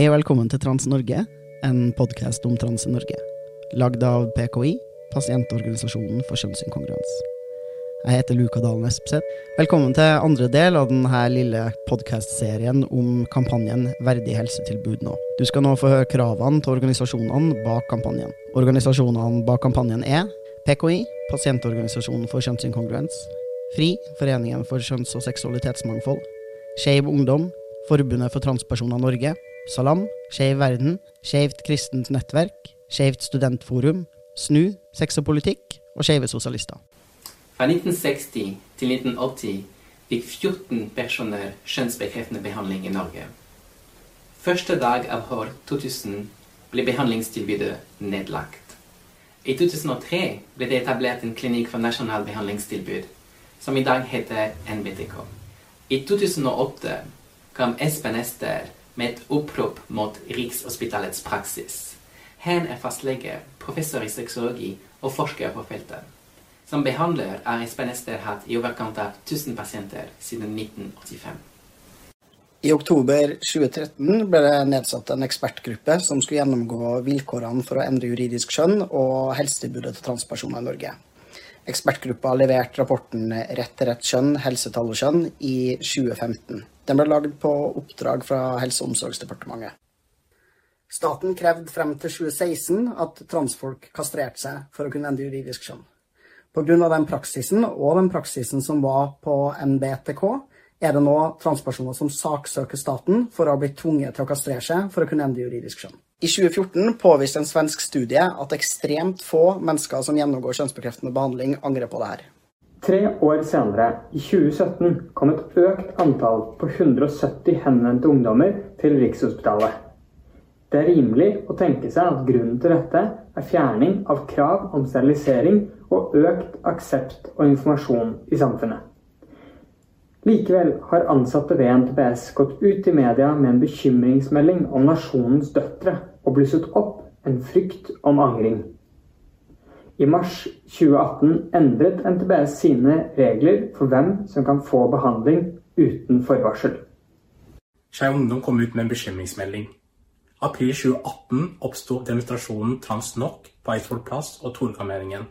Hei og velkommen til Trans-Norge, en podkast om trans i Norge. Lagd av PKI, pasientorganisasjonen for kjønnsinkongruens. Jeg heter Luka Dalen Espeseth. Velkommen til andre del av denne lille podkastserien om kampanjen Verdig helsetilbud nå. Du skal nå få høre kravene til organisasjonene bak kampanjen. Organisasjonene bak kampanjen er PKI, Pasientorganisasjonen for kjønnsinkongruens, FRI, Foreningen for kjønns- og seksualitetsmangfold, Skeiv Ungdom, Forbundet for transpersoner Norge, Salam, Skeiv Verden, Skeivt kristent nettverk, Skeivt studentforum, SNU, Sex og politikk og Skeive sosialister. Fra 1960 til 1980 fikk 14 personer kjønnsbekreftende behandling i Norge. Første dag av år 2000 ble behandlingstilbudet nedlagt. I 2003 ble det etablert en klinikk for nasjonal behandlingstilbud, som i dag heter NBTK. I 2008 kom Espen Ester med et opprop mot Rikshospitalets praksis. Han er fastlege, professor i sexologi og forsker på feltet. Som behandler har Espen Ester hatt i overkant av 1000 pasienter siden 1985. I oktober 2013 ble det nedsatt en ekspertgruppe som skulle gjennomgå vilkårene for å endre juridisk kjønn og helsetilbudet til transpersoner i Norge. Ekspertgruppa leverte rapporten Rett til rett kjønn, helsetall og kjønn i 2015. Den ble lagd på oppdrag fra Helse- og omsorgsdepartementet. Staten krevde frem til 2016 at transfolk kastrerte seg for å kunne endre juridisk kjønn. Pga. den praksisen og den praksisen som var på NBTK, er det nå transpersoner som saksøker staten for å ha blitt tvunget til å kastrere seg for å kunne endre juridisk kjønn. I 2014 påviste en svensk studie at ekstremt få mennesker som gjennomgår kjønnsbekreftende behandling, angrer på det her. Tre år senere, i 2017, kom et økt antall på 170 henvendte ungdommer til Rikshospitalet. Det er rimelig å tenke seg at grunnen til dette er fjerning av krav om sterilisering og økt aksept og informasjon i samfunnet. Likevel har ansatte ved NTPS gått ut i media med en bekymringsmelding om nasjonens døtre og blusset opp en frykt om angring. I mars 2018 endret NTBS sine regler for hvem som kan få behandling uten forvarsel. Skeiv Ungdom kom ut med en bekymringsmelding. April 2018 oppsto demonstrasjonen Trans Nok på Eidsvoll plass og Torgallmenningen.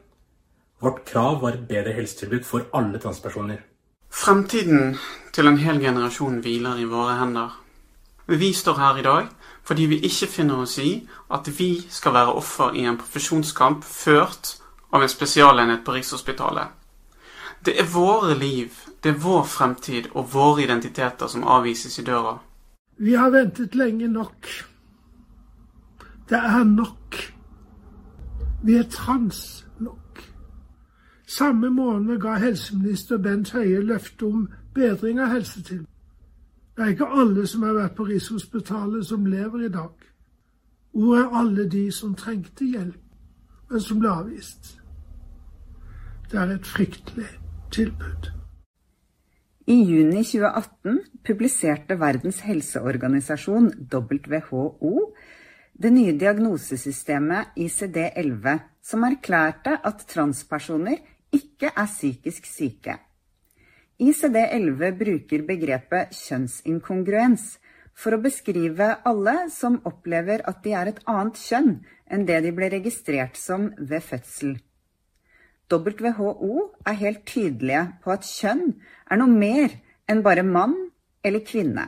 Vårt krav var et bedre helsetilbud for alle transpersoner. Fremtiden til en hel generasjon hviler i våre hender. Vi står her i dag fordi vi ikke finner oss i at vi skal være offer i en profesjonskamp ført av en spesialenhet på Rikshospitalet. Det er våre liv, det er vår fremtid og våre identiteter som avvises i døra. Vi har ventet lenge nok. Det er nok. Vi er trans. Samme måned ga helseminister Bent Høie løfte om bedring av helsetilbud. Det er ikke alle som har vært på Rikshospitalet som lever i dag. Hvor er alle de som trengte hjelp, men som ble avvist? Det er et fryktelig tilbud. I juni 2018 publiserte Verdens helseorganisasjon, WHO, det nye diagnosesystemet ICD-11, som erklærte at transpersoner ikke er psykisk syke. ICD-11 bruker begrepet kjønnsinkongruens for å beskrive alle som opplever at de er et annet kjønn enn det de ble registrert som ved fødsel. WHO er helt tydelige på at kjønn er noe mer enn bare mann eller kvinne.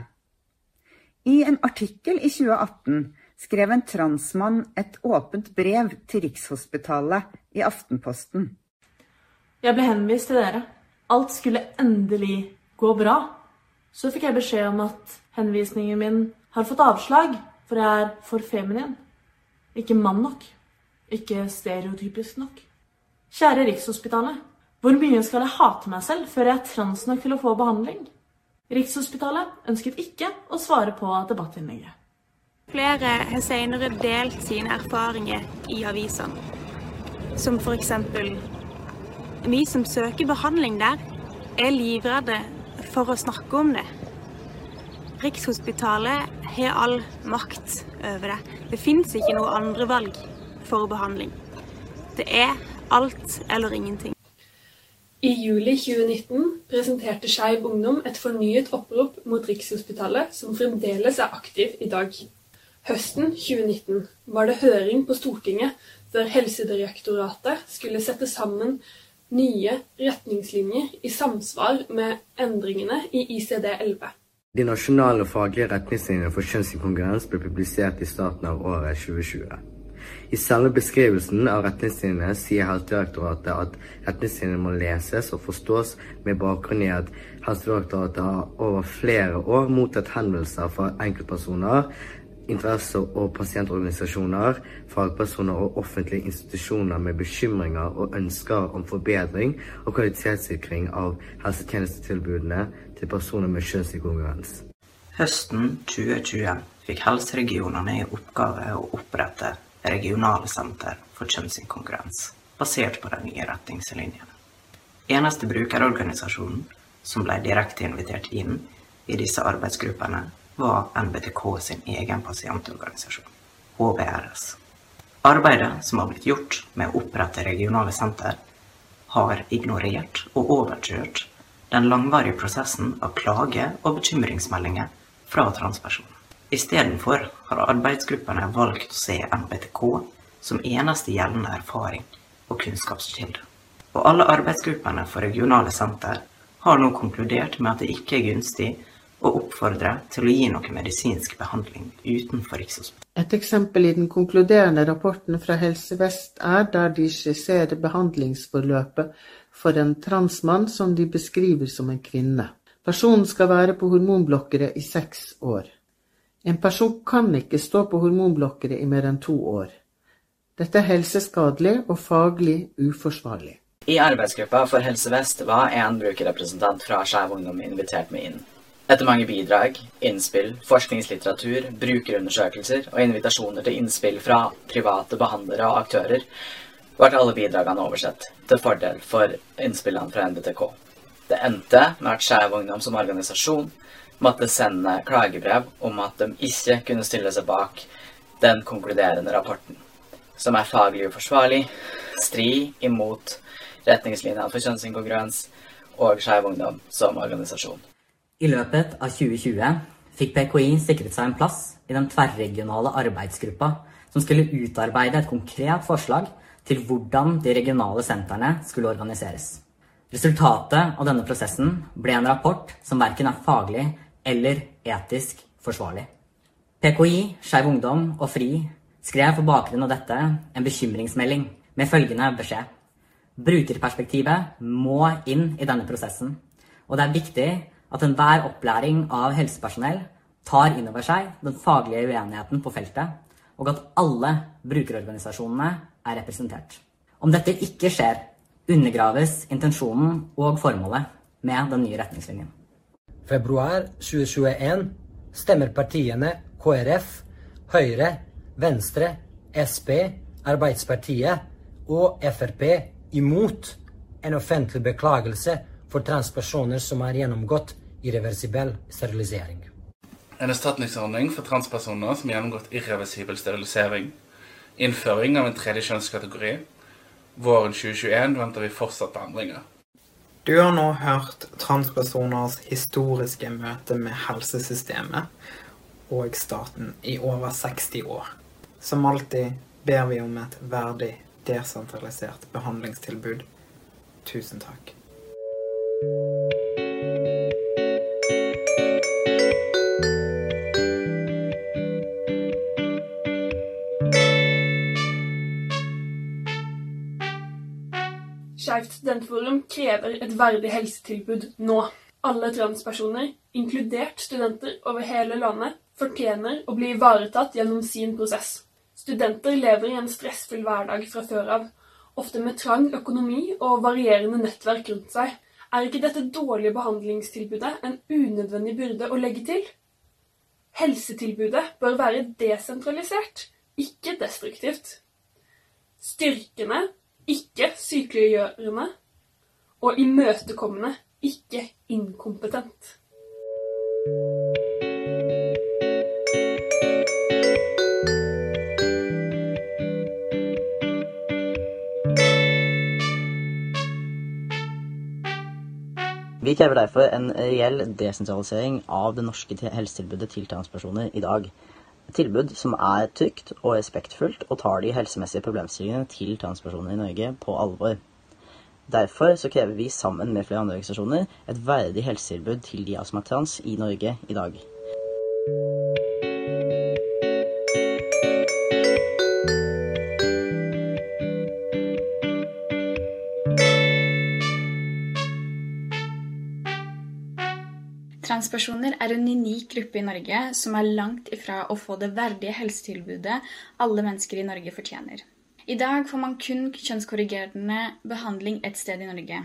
I en artikkel i 2018 skrev en transmann et åpent brev til Rikshospitalet i Aftenposten. Jeg ble henvist til dere. Alt skulle endelig gå bra. Så fikk jeg beskjed om at henvisningen min har fått avslag, for jeg er for feminin. Ikke mann nok. Ikke stereotypisk nok. Kjære Rikshospitalet. Hvor mye skal jeg hate meg selv før jeg er trans nok til å få behandling? Rikshospitalet ønsket ikke å svare på debattinnlegget. Flere har senere delt sine erfaringer i avisene. Som f.eks.: Vi som søker behandling der, er livredde for å snakke om det. Rikshospitalet har all makt over det. Det fins ikke noe andre valg for behandling. Det er alt eller ingenting. I juli 2019 presenterte Skeiv Ungdom et fornyet opprop mot Rikshospitalet, som fremdeles er aktiv i dag. Høsten 2019 var det høring på Stortinget før Helsedirektoratet skulle sette sammen nye retningslinjer i samsvar med endringene i ICD-11. De nasjonale faglige retningslinjene for kjønnsinkongruens ble publisert i starten av året 2020. I selve beskrivelsen av retningslinjene sier Helsedirektoratet at retningslinjene må leses og forstås med bakgrunn i at Helsedirektoratet har over flere år mottatt henvendelser fra enkeltpersoner interesse- og pasientorganisasjoner, fagpersoner og offentlige institusjoner med bekymringer og ønsker om forbedring og kvalitetssikring av helsetjenestetilbudene til personer med kjønnsinkongruens. Høsten 2020 fikk helseregionene i oppgave å opprette regionale senter for kjønnsinkongruens, basert på de nye retningslinjene. Eneste brukerorganisasjonen som ble direkte invitert inn i disse arbeidsgruppene, var NBTK sin egen pasientorganisasjon, HBRS. Arbeidet som har blitt gjort med å opprette regionale senter, har ignorert og overkjørt den langvarige prosessen av klage- og bekymringsmeldinger fra transpersoner. Istedenfor har arbeidsgruppene valgt å se NBTK som eneste gjeldende erfaring og kunnskapskilde. Og alle arbeidsgruppene for regionale senter har nå konkludert med at det ikke er gunstig og oppfordre til å gi noe medisinsk behandling utenfor Rikshospitalet. Et eksempel i den konkluderende rapporten fra Helse Vest er der de skisserer behandlingsforløpet for en transmann som de beskriver som en kvinne. Personen skal være på hormonblokkere i seks år. En person kan ikke stå på hormonblokkere i mer enn to år. Dette er helseskadelig og faglig uforsvarlig. I arbeidsgruppa for Helse Vest var en brukerrepresentant fra Skeiv Ungdom invitert med inn. Etter mange bidrag, innspill, forskningslitteratur, brukerundersøkelser og invitasjoner til innspill fra private behandlere og aktører, ble alle bidragene oversett, til fordel for innspillene fra NBTK. Det endte med at Skeiv Ungdom som organisasjon måtte sende klagebrev om at de ikke kunne stille seg bak den konkluderende rapporten, som er faglig uforsvarlig, stri imot retningslinjene for kjønnsinkongruens og Skeiv Ungdom som organisasjon. I løpet av 2020 fikk PKI sikret seg en plass i den tverrregionale arbeidsgruppa som skulle utarbeide et konkret forslag til hvordan de regionale sentrene skulle organiseres. Resultatet av denne prosessen ble en rapport som verken er faglig eller etisk forsvarlig. PKI, Skeiv Ungdom og FRI skrev på bakgrunn av dette en bekymringsmelding med følgende beskjed. Brukerperspektivet må inn i denne prosessen, og det er viktig at enhver opplæring av helsepersonell tar inn over seg den faglige uenigheten på feltet, og at alle brukerorganisasjonene er representert. Om dette ikke skjer, undergraves intensjonen og formålet med den nye retningslinjen. Februar 2021 stemmer partiene KrF, Høyre, Venstre, Sp, Arbeidspartiet og Frp imot en offentlig beklagelse for transpersoner som har gjennomgått irreversibel sterilisering. En erstatningsordning for transpersoner som har gjennomgått irreversibel sterilisering. Innføring av en tredje kjønnskategori. Våren 2021 venter vi fortsatt på endringer. Du har nå hørt transpersoners historiske møte med helsesystemet og staten i over 60 år. Som alltid ber vi om et verdig, desentralisert behandlingstilbud. Tusen takk. Skeivt studentforum krever et verdig helsetilbud nå. Alle transpersoner, inkludert studenter over hele landet, fortjener å bli ivaretatt gjennom sin prosess. Studenter lever i en stressfull hverdag fra før av, ofte med trang økonomi og varierende nettverk rundt seg. Er ikke dette dårlige behandlingstilbudet en unødvendig byrde å legge til? Helsetilbudet bør være desentralisert, ikke destruktivt. Styrkende ikke sykeliggjørende og imøtekommende, ikke inkompetent. Vi krever derfor en reell desentralisering av det norske helsetilbudet til transpersoner i dag. Tilbud som er trygt og respektfullt og tar de helsemessige problemstillingene til transpersoner i Norge på alvor. Derfor så krever vi sammen med flere andre organisasjoner et verdig helsetilbud til de som er trans i Norge i dag. Transpersoner er en unik gruppe i Norge som er langt ifra å få det verdige helsetilbudet alle mennesker i Norge fortjener. I dag får man kun kjønnskorrigerende behandling ett sted i Norge,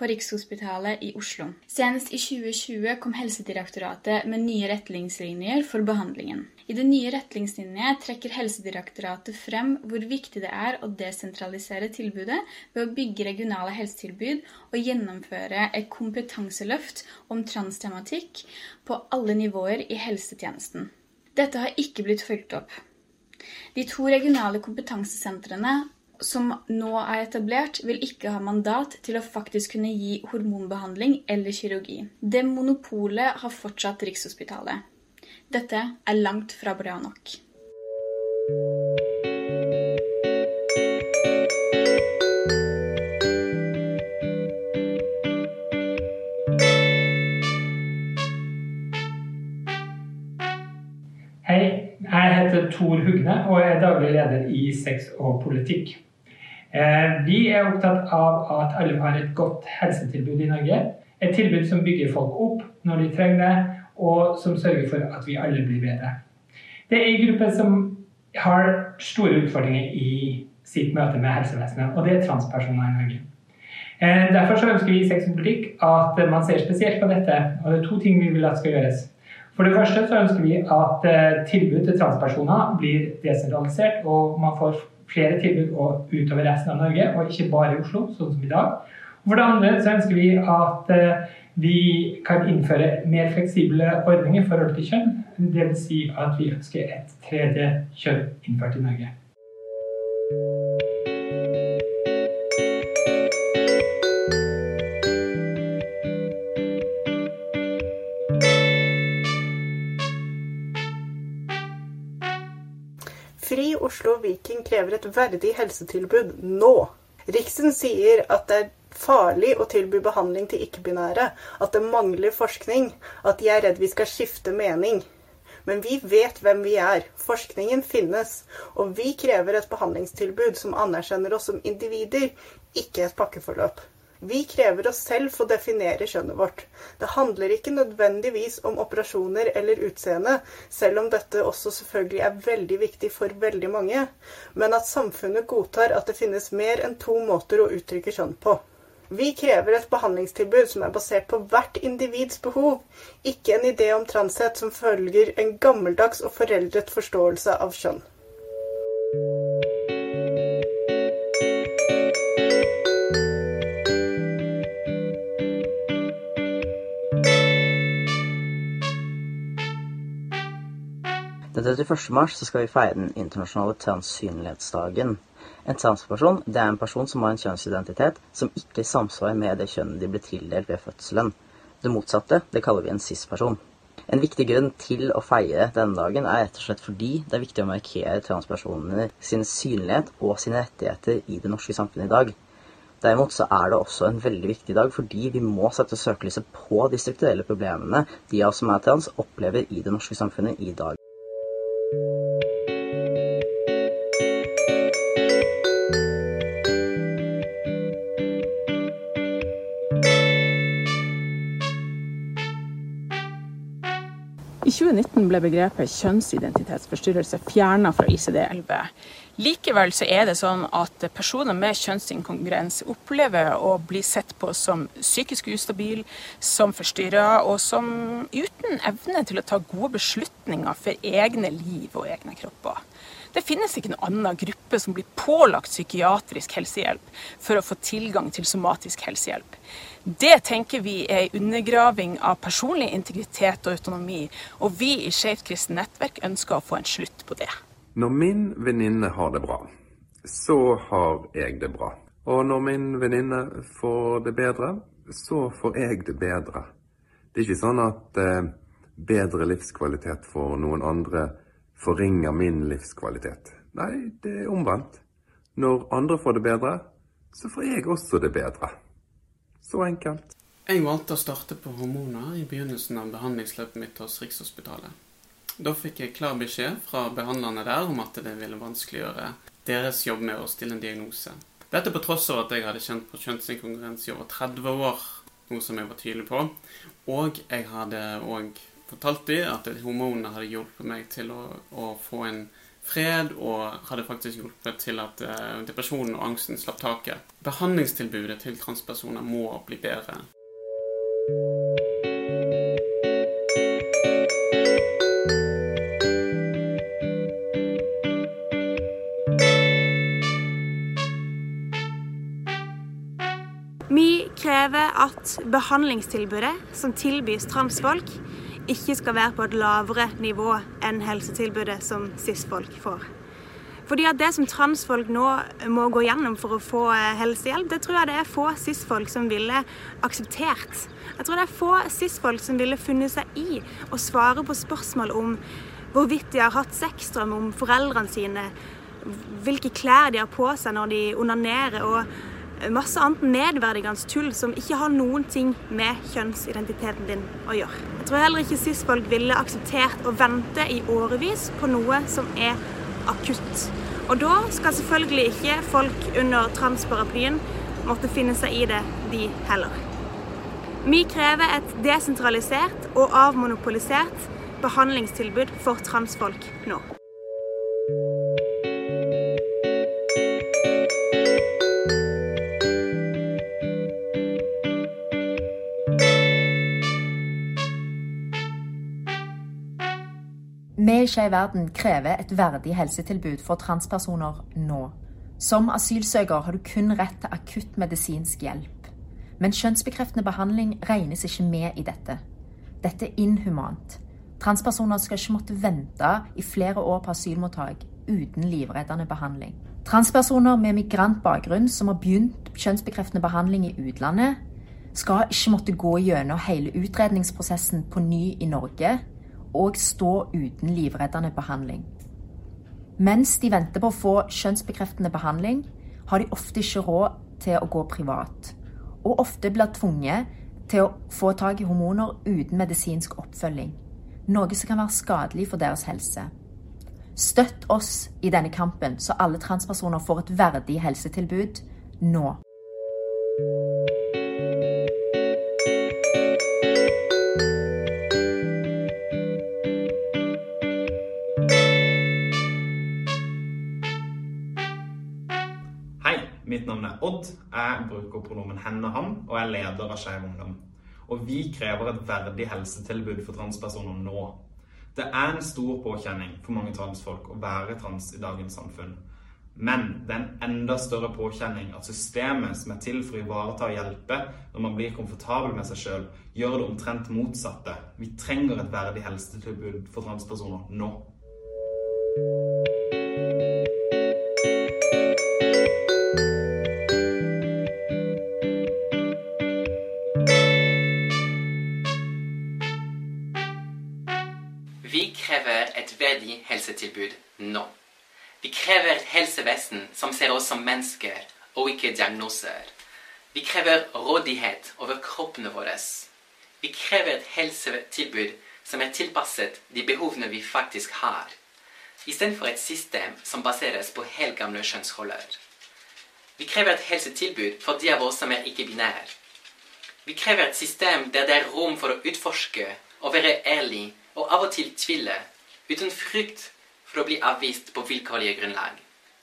på Rikshospitalet i Oslo. Senest i 2020 kom Helsedirektoratet med nye retningslinjer for behandlingen. I de nye retningslinjene trekker Helsedirektoratet frem hvor viktig det er å desentralisere tilbudet ved å bygge regionale helsetilbud og gjennomføre et kompetanseløft om transtematikk på alle nivåer i helsetjenesten. Dette har ikke blitt fulgt opp. De to regionale kompetansesentrene som nå er etablert, vil ikke ha mandat til å faktisk kunne gi hormonbehandling eller kirurgi. Det monopolet har fortsatt Rikshospitalet. Dette er langt fra bra nok. Hei, jeg heter Tor Hugne og er daglig leder i Sex og politikk. Eh, Vi er opptatt av at alle har et godt helsetilbud i Norge. Et tilbud som bygger folk opp når de trenger det, og som sørger for at vi alle blir bedre. Det er en gruppe som har store utfordringer i sitt møte med helsevesenet, og det er transpersoner i Norge. Eh, Derfor så ønsker vi i Sex og politikk at man ser spesielt på dette, og det er to ting vi vil at skal gjøres. For det første så ønsker vi at eh, tilbud til transpersoner blir desentralisert, og man får flere tilbud og utover resten av Norge, og ikke bare i Oslo, sånn som i dag. For det andre så ønsker vi at eh, vi kan innføre mer fleksible ordninger i forhold til kjønn. Vil si at vi ønsker et tredje kjønn innført i Norge. Viking krever et verdig helsetilbud nå. Riksen sier at det er farlig å tilby behandling til ikke-binære, at det mangler forskning, at de er redd vi skal skifte mening. Men vi vet hvem vi er. Forskningen finnes. Og vi krever et behandlingstilbud som anerkjenner oss som individer, ikke et pakkeforløp. Vi krever oss selv få definere kjønnet vårt. Det handler ikke nødvendigvis om operasjoner eller utseende, selv om dette også selvfølgelig er veldig viktig for veldig mange, men at samfunnet godtar at det finnes mer enn to måter å uttrykke kjønn på. Vi krever et behandlingstilbud som er basert på hvert individs behov, ikke en idé om transhet som følger en gammeldags og foreldret forståelse av kjønn. Den 31. mars så skal vi feire den internasjonale transsynlighetsdagen. En transperson det er en person som har en kjønnsidentitet som ikke samsvarer med det kjønnet de ble tildelt ved fødselen. Det motsatte det kaller vi en cis-person. En viktig grunn til å feire denne dagen er rett og slett fordi det er viktig å markere transpersoner sin synlighet og sine rettigheter i det norske samfunnet i dag. Derimot så er det også en veldig viktig dag fordi vi må sette søkelyset på de strukturelle problemene de av oss som er trans, opplever i det norske samfunnet i dag. 2019 ble begrepet kjønnsidentitetsforstyrrelse fjerna fra ICD-11. Likevel så er det sånn at personer med kjønnsinkongruens opplever å bli sett på som psykisk ustabil, som forstyrra og som uten evne til å ta gode beslutninger for egne liv og egne kropper. Det finnes ikke noen annen gruppe som blir pålagt psykiatrisk helsehjelp for å få tilgang til somatisk helsehjelp. Det tenker vi er en undergraving av personlig integritet og autonomi, og vi i Skeivt kristent nettverk ønsker å få en slutt på det. Når min venninne har det bra, så har jeg det bra. Og når min venninne får det bedre, så får jeg det bedre. Det er ikke sånn at eh, bedre livskvalitet for noen andre forringer min livskvalitet. Nei, det er omvendt. Når andre får det bedre, så får jeg også det bedre. Så enkelt. Jeg valgte å starte på hormoner i begynnelsen av behandlingsløpet mitt hos Rikshospitalet. Da fikk jeg klar beskjed fra behandlerne der om at det ville vanskeliggjøre deres jobb med å stille en diagnose. Dette på tross av at jeg hadde kjent på kjønnsinkongruens i over 30 år, noe som jeg var tydelig på. Og jeg hadde òg fortalt dem at hormonene hadde hjulpet meg til å, å få en fred, og hadde faktisk hjulpet til at eh, depresjonen og angsten slapp taket. Behandlingstilbudet til transpersoner må bli bedre. Vi krever at behandlingstilbudet som tilbys transfolk, ikke skal være på et lavere nivå enn helsetilbudet som cis-folk får. Fordi at Det som transfolk nå må gå gjennom for å få eh, helsehjelp, det tror jeg det er få cis-folk som ville akseptert. Jeg tror det er få cis-folk som ville funnet seg i å svare på spørsmål om hvorvidt de har hatt sexdrøm om foreldrene sine, hvilke klær de har på seg når de onanerer, og masse annet nedverdigende tull som ikke har noen ting med kjønnsidentiteten din å gjøre. Jeg tror heller ikke cis-folk ville akseptert å vente i årevis på noe som er akutt. Og da skal selvfølgelig ikke folk under transparaplyen måtte finne seg i det, de heller. Vi krever et desentralisert og avmonopolisert behandlingstilbud for transfolk nå. Skeiv verden krever et verdig helsetilbud for transpersoner nå. Som asylsøker har du kun rett til akutt medisinsk hjelp. Men kjønnsbekreftende behandling regnes ikke med i dette. Dette er inhumant. Transpersoner skal ikke måtte vente i flere år på asylmottak uten livreddende behandling. Transpersoner med migrantbakgrunn som har begynt kjønnsbekreftende behandling i utlandet, skal ikke måtte gå gjennom hele utredningsprosessen på ny i Norge og stå uten livreddende behandling. Mens de venter på å få kjønnsbekreftende behandling, har de ofte ikke råd til å gå privat, og ofte blir tvunget til å få tak i hormoner uten medisinsk oppfølging, noe som kan være skadelig for deres helse. Støtt oss i denne kampen, så alle transpersoner får et verdig helsetilbud nå. Mitt navn er Odd. Jeg bruker pronomen henne og han, og er leder av Skeiv Ungdom. Og vi krever et verdig helsetilbud for transpersoner nå. Det er en stor påkjenning for mange transfolk å være trans i dagens samfunn. Men det er en enda større påkjenning at systemet som er til for å ivareta og hjelpe når man blir komfortabel med seg sjøl, gjør det omtrent motsatte. Vi trenger et verdig helsetilbud for transpersoner nå. Vi krever et verdig helsetilbud nå. Vi krever et helsevesen som ser oss som mennesker, og ikke diagnoser. Vi krever rådighet over kroppene våre. Vi krever et helsetilbud som er tilpasset de behovene vi faktisk har, istedenfor et system som baseres på helgamle kjønnsroller. Vi krever et helsetilbud for de av oss som er ikke-binære. Vi krever et system der det er rom for å utforske og være ærlig og av og til tvile, uten frykt for å bli avvist på vilkårlige grunnlag.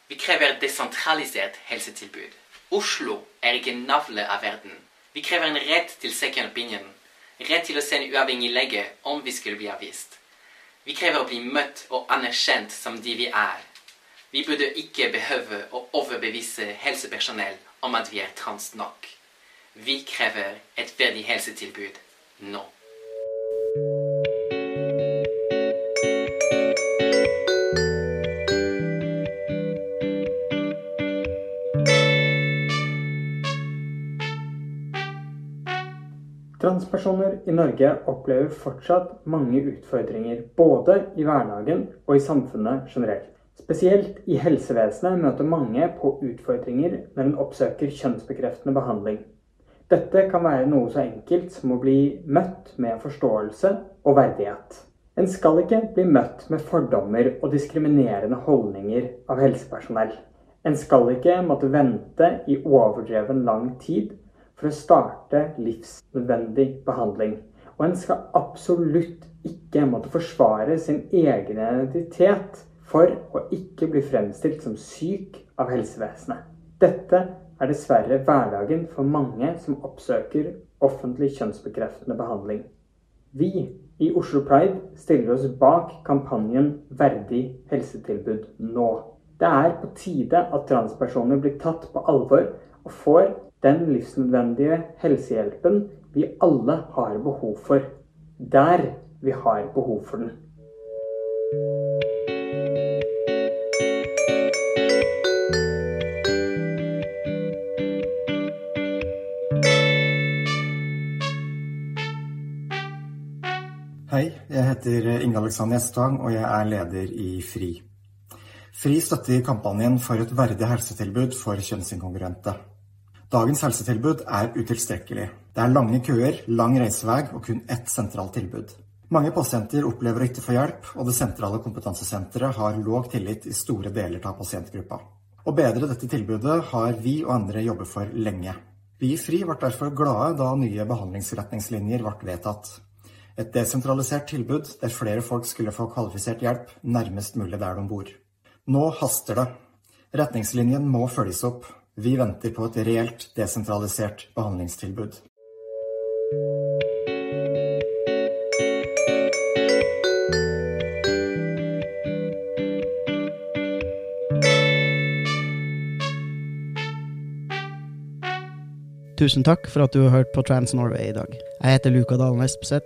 Vi krever desentralisert helsetilbud. Oslo er ikke navlet av verden. Vi krever en rett til second opinion, rett til å se en uavhengig lege om vi skulle bli avvist. Vi krever å bli møtt og anerkjent som de vi er. Vi burde ikke behøve å overbevise helsepersonell om at vi er trans nok. Vi krever et verdig helsetilbud nå. Transpersoner i Norge opplever fortsatt mange utfordringer, både i hverdagen og i samfunnet generelt. Spesielt i helsevesenet møter mange på utfordringer når en oppsøker kjønnsbekreftende behandling. Dette kan være noe så enkelt som å bli møtt med forståelse og verdighet. En skal ikke bli møtt med fordommer og diskriminerende holdninger av helsepersonell. En skal ikke måtte vente i overdreven lang tid for å starte livsnødvendig behandling. Og en skal absolutt ikke måtte forsvare sin egen identitet for å ikke bli fremstilt som syk av helsevesenet. Dette er dessverre hverdagen for mange som oppsøker offentlig kjønnsbekreftende behandling. Vi i Oslo Pride stiller oss bak kampanjen 'Verdig helsetilbud nå'. Det er på tide at transpersoner blir tatt på alvor og får den livsnødvendige helsehjelpen vi alle har behov for. Der vi har behov for den. Hei, jeg heter Inge Alexander Gjestvang, og jeg er leder i FRI. FRI støtter kampanjen for et verdig helsetilbud for kjønnsinkongruente. Dagens helsetilbud er utilstrekkelig. Det er lange køer, lang reisevei og kun ett sentralt tilbud. Mange pasienter opplever å ikke få hjelp, og det sentrale kompetansesenteret har låg tillit i store deler av pasientgruppa. Å bedre dette tilbudet har vi og andre jobbet for lenge. Vi i FRI ble derfor glade da nye behandlingsretningslinjer ble vedtatt. Et desentralisert tilbud der flere folk skulle få kvalifisert hjelp nærmest mulig der de bor. Nå haster det. Retningslinjen må følges opp. Vi venter på et reelt desentralisert behandlingstilbud. Tusen takk for at du har hørt på Trans Norway i dag. Jeg heter Luka Dalen Espeseth.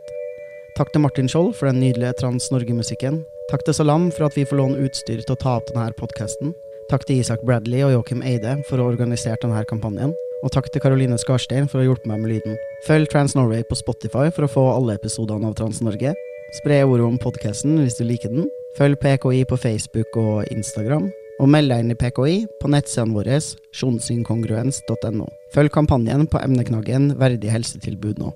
Takk til Martin Skjold for den nydelige Trans Norge-musikken. Takk til Salam for at vi får låne utstyr til å ta opp denne podkasten. Takk til Isak Bradley og Joakim Eide for å ha organisert denne kampanjen. Og takk til Karoline Skarstein for å ha hjulpet meg med lyden. Følg Trans Norway på Spotify for å få alle episodene av Trans Norge. Spre ordet om podkasten hvis du liker den. Følg PKI på Facebook og Instagram. Og meld deg inn i PKI på nettsidene våre sjonsinkongruens.no. Følg kampanjen på emneknaggen Verdig helsetilbud nå.